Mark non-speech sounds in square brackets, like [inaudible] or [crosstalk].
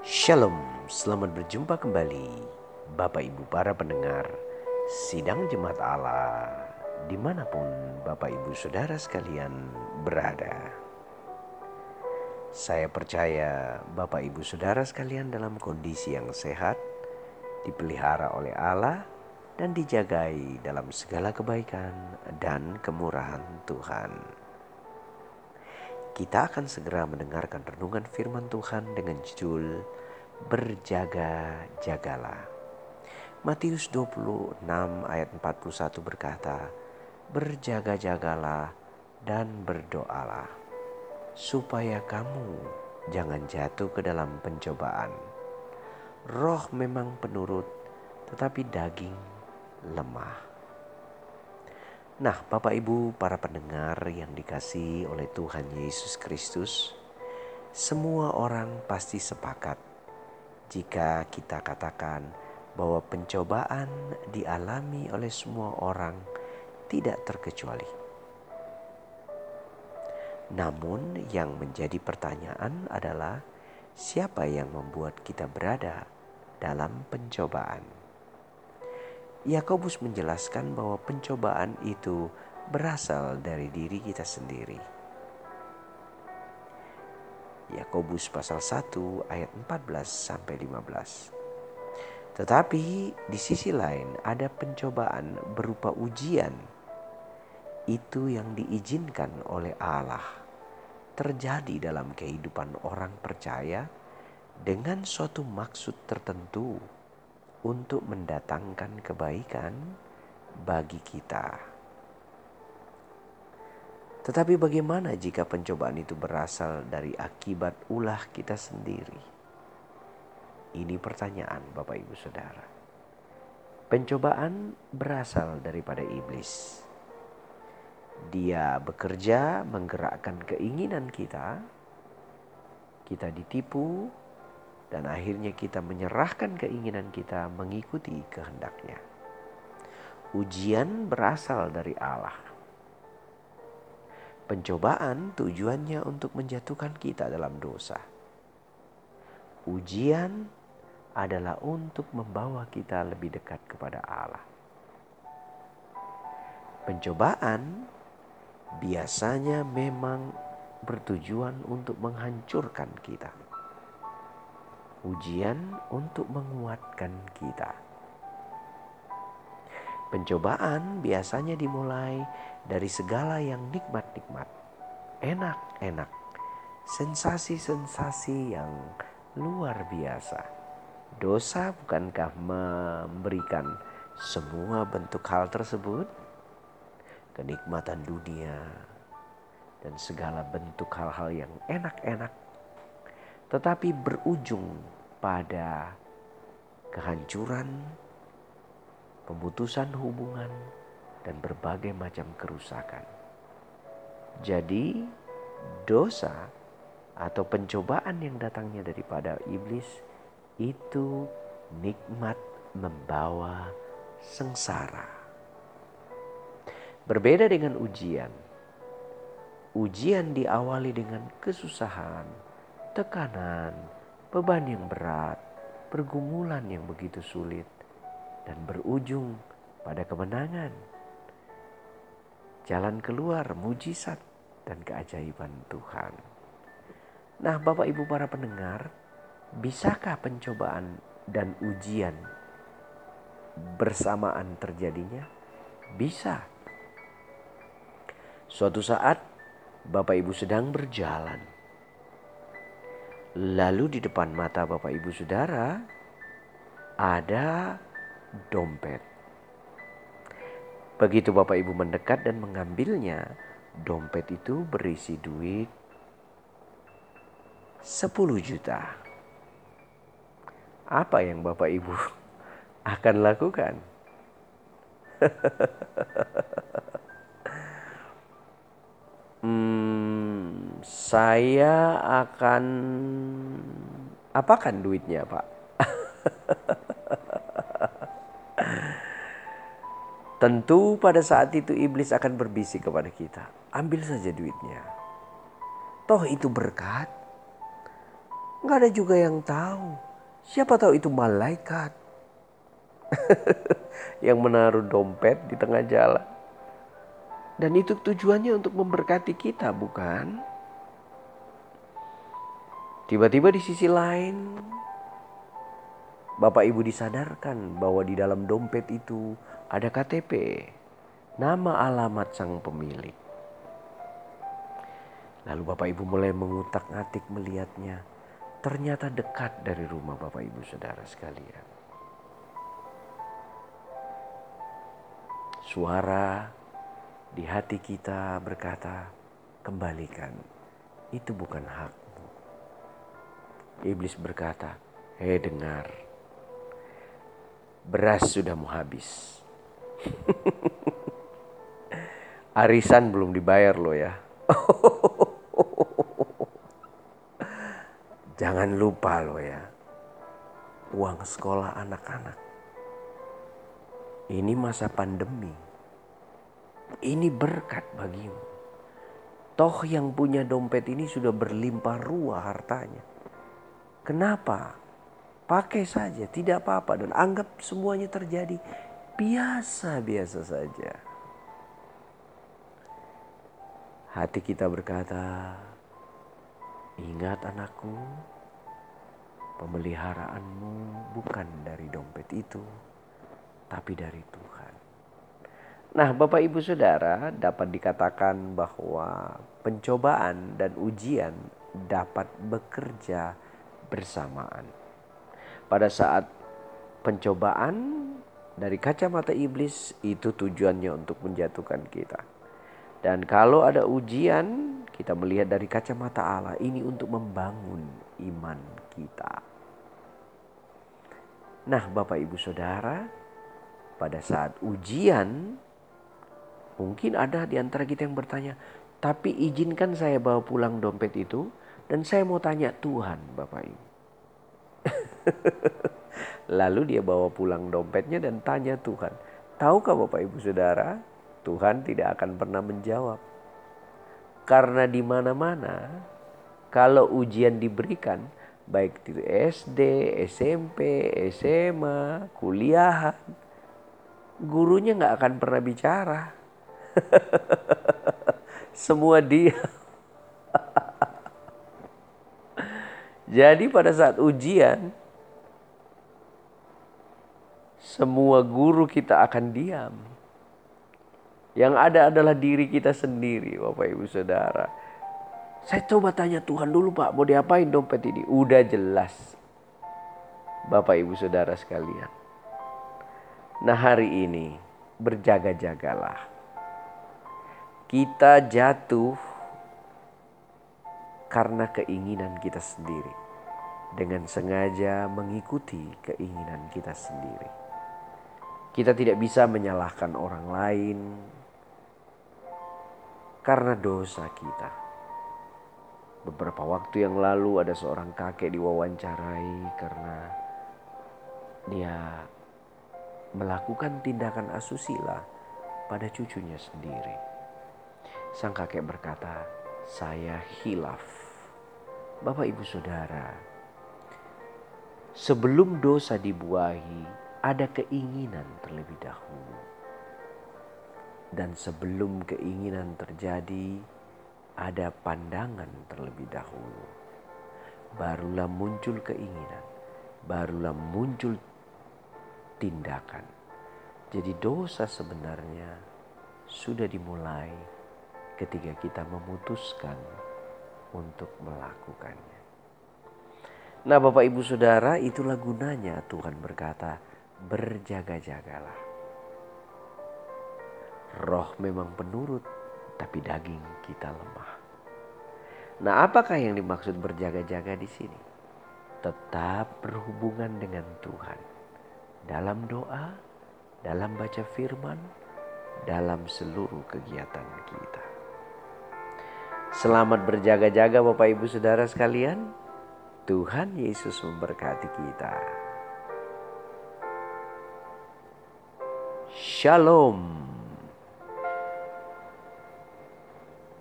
Shalom, selamat berjumpa kembali Bapak Ibu para pendengar Sidang Jemaat Allah Di mana pun Bapak Ibu Saudara sekalian berada Saya percaya Bapak Ibu Saudara sekalian dalam kondisi yang sehat Dipelihara oleh Allah dan dijagai dalam segala kebaikan dan kemurahan Tuhan. Kita akan segera mendengarkan renungan firman Tuhan dengan judul Berjaga-jagalah. Matius 26 ayat 41 berkata, Berjaga-jagalah dan berdoalah, supaya kamu jangan jatuh ke dalam pencobaan. Roh memang penurut, tetapi daging lemah. Nah, Bapak Ibu, para pendengar yang dikasih oleh Tuhan Yesus Kristus, semua orang pasti sepakat jika kita katakan bahwa pencobaan dialami oleh semua orang tidak terkecuali. Namun, yang menjadi pertanyaan adalah siapa yang membuat kita berada dalam pencobaan. Yakobus menjelaskan bahwa pencobaan itu berasal dari diri kita sendiri. Yakobus pasal 1 ayat 14 sampai 15. Tetapi di sisi lain ada pencobaan berupa ujian. Itu yang diizinkan oleh Allah terjadi dalam kehidupan orang percaya dengan suatu maksud tertentu untuk mendatangkan kebaikan bagi kita. Tetapi bagaimana jika pencobaan itu berasal dari akibat ulah kita sendiri? Ini pertanyaan Bapak Ibu Saudara. Pencobaan berasal daripada iblis. Dia bekerja menggerakkan keinginan kita. Kita ditipu, dan akhirnya kita menyerahkan keinginan kita mengikuti kehendaknya. Ujian berasal dari Allah. Pencobaan tujuannya untuk menjatuhkan kita dalam dosa. Ujian adalah untuk membawa kita lebih dekat kepada Allah. Pencobaan biasanya memang bertujuan untuk menghancurkan kita ujian untuk menguatkan kita. Pencobaan biasanya dimulai dari segala yang nikmat-nikmat, enak-enak, sensasi-sensasi yang luar biasa. Dosa bukankah memberikan semua bentuk hal tersebut? Kenikmatan dunia dan segala bentuk hal-hal yang enak-enak tetapi berujung pada kehancuran, pemutusan hubungan, dan berbagai macam kerusakan. Jadi, dosa atau pencobaan yang datangnya daripada iblis itu nikmat membawa sengsara. Berbeda dengan ujian, ujian diawali dengan kesusahan tekanan, beban yang berat, pergumulan yang begitu sulit, dan berujung pada kemenangan. Jalan keluar mujizat dan keajaiban Tuhan. Nah, Bapak Ibu para pendengar, bisakah pencobaan dan ujian bersamaan terjadinya? Bisa. Suatu saat Bapak Ibu sedang berjalan Lalu di depan mata Bapak Ibu Saudara ada dompet. Begitu Bapak Ibu mendekat dan mengambilnya, dompet itu berisi duit 10 juta. Apa yang Bapak Ibu [laughs] akan lakukan? [laughs] Saya akan apakan duitnya, Pak? [laughs] Tentu pada saat itu iblis akan berbisik kepada kita, ambil saja duitnya. Toh itu berkat. Nggak ada juga yang tahu. Siapa tahu itu malaikat [laughs] yang menaruh dompet di tengah jalan. Dan itu tujuannya untuk memberkati kita, bukan? Tiba-tiba di sisi lain, Bapak Ibu disadarkan bahwa di dalam dompet itu ada KTP, nama alamat sang pemilik. Lalu Bapak Ibu mulai mengutak-atik melihatnya. Ternyata dekat dari rumah Bapak Ibu Saudara sekalian. Suara di hati kita berkata, kembalikan, itu bukan hakmu. Iblis berkata, hei dengar, beras sudah mau habis. [laughs] Arisan belum dibayar loh ya. [laughs] Jangan lupa loh ya, uang sekolah anak-anak. Ini masa pandemi ini berkat bagimu. Toh yang punya dompet ini sudah berlimpah ruah hartanya. Kenapa? Pakai saja, tidak apa-apa dan anggap semuanya terjadi biasa-biasa saja. Hati kita berkata, ingat anakku, pemeliharaanmu bukan dari dompet itu, tapi dari Tuhan. Nah, Bapak Ibu Saudara, dapat dikatakan bahwa pencobaan dan ujian dapat bekerja bersamaan. Pada saat pencobaan dari kacamata iblis itu tujuannya untuk menjatuhkan kita. Dan kalau ada ujian, kita melihat dari kacamata Allah ini untuk membangun iman kita. Nah, Bapak Ibu Saudara, pada saat ujian Mungkin ada di antara kita yang bertanya, tapi izinkan saya bawa pulang dompet itu dan saya mau tanya Tuhan Bapak Ibu. [laughs] Lalu dia bawa pulang dompetnya dan tanya Tuhan. Tahukah Bapak Ibu Saudara, Tuhan tidak akan pernah menjawab. Karena di mana-mana kalau ujian diberikan, baik di SD, SMP, SMA, kuliahan, gurunya nggak akan pernah bicara [laughs] Semua dia. Jadi pada saat ujian, semua guru kita akan diam. Yang ada adalah diri kita sendiri, Bapak Ibu Saudara. Saya coba tanya Tuhan dulu Pak, mau diapain dompet ini? Udah jelas. Bapak Ibu Saudara sekalian. Nah hari ini berjaga-jagalah kita jatuh karena keinginan kita sendiri, dengan sengaja mengikuti keinginan kita sendiri. Kita tidak bisa menyalahkan orang lain karena dosa kita. Beberapa waktu yang lalu ada seorang kakek diwawancarai karena dia melakukan tindakan asusila pada cucunya sendiri. Sang kakek berkata, "Saya hilaf." Bapak, ibu, saudara, sebelum dosa dibuahi, ada keinginan terlebih dahulu, dan sebelum keinginan terjadi, ada pandangan terlebih dahulu. Barulah muncul keinginan, barulah muncul tindakan. Jadi, dosa sebenarnya sudah dimulai ketika kita memutuskan untuk melakukannya. Nah, Bapak Ibu Saudara, itulah gunanya Tuhan berkata, berjaga-jagalah. Roh memang penurut, tapi daging kita lemah. Nah, apakah yang dimaksud berjaga-jaga di sini? Tetap berhubungan dengan Tuhan dalam doa, dalam baca firman, dalam seluruh kegiatan kita. Selamat berjaga-jaga Bapak Ibu Saudara sekalian. Tuhan Yesus memberkati kita. Shalom.